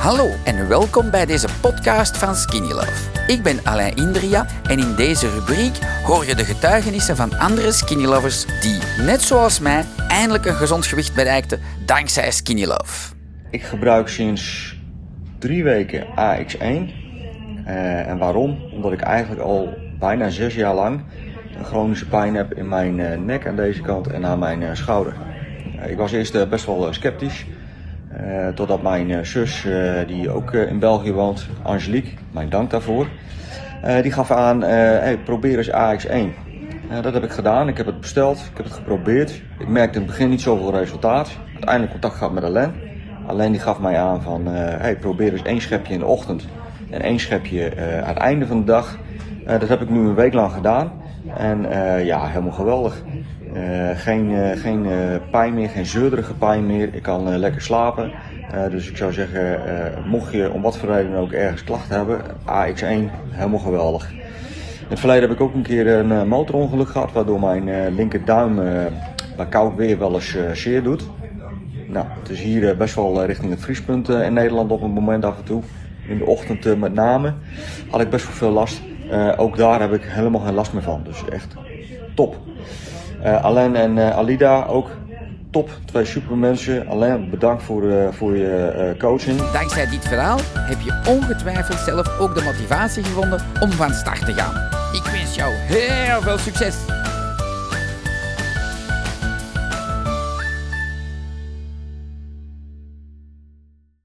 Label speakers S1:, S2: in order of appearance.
S1: Hallo en welkom bij deze podcast van Skinny Love. Ik ben Alain Indria en in deze rubriek hoor je de getuigenissen van andere Skinny Lovers die, net zoals mij, eindelijk een gezond gewicht bereikten dankzij Skinny Love.
S2: Ik gebruik sinds drie weken AX1. Eh, en waarom? Omdat ik eigenlijk al bijna zes jaar lang een chronische pijn heb in mijn eh, nek aan deze kant en aan mijn eh, schouder. Ik was eerst best wel sceptisch. Eh, totdat mijn eh, zus, eh, die ook in België woont, Angelique, mijn dank daarvoor, die gaf aan, hey, probeer eens AX1. Eh, dat heb ik gedaan, ik heb het besteld, ik heb het geprobeerd. Ik merkte in het begin niet zoveel resultaat. Uiteindelijk contact gehad met Alain. Alleen die gaf mij aan van, hey, probeer eens één schepje in de ochtend en één schepje aan het einde van de dag. Dat heb ik nu een week lang gedaan. En eh, ja, helemaal geweldig. Eh, geen eh, geen pijn meer, geen zeurderige pijn meer. Ik kan lekker slapen. Dus ik zou zeggen, mocht je om wat voor reden ook ergens klachten hebben, AX1, helemaal geweldig. In het verleden heb ik ook een keer een motorongeluk gehad, waardoor mijn linkerduim bij koud weer wel eens zeer doet. Nou, het is hier best wel richting het vriespunt in Nederland op het moment af en toe. In de ochtend met name had ik best wel veel last. Eh, ook daar heb ik helemaal geen last meer van. Dus echt top. Eh Alain en eh, Alida ook top. Twee supermensen. Alain, bedankt voor, voor je coaching.
S1: Dankzij dit verhaal heb je ongetwijfeld zelf ook de motivatie gevonden om van start te gaan. Ik wens jou heel veel succes!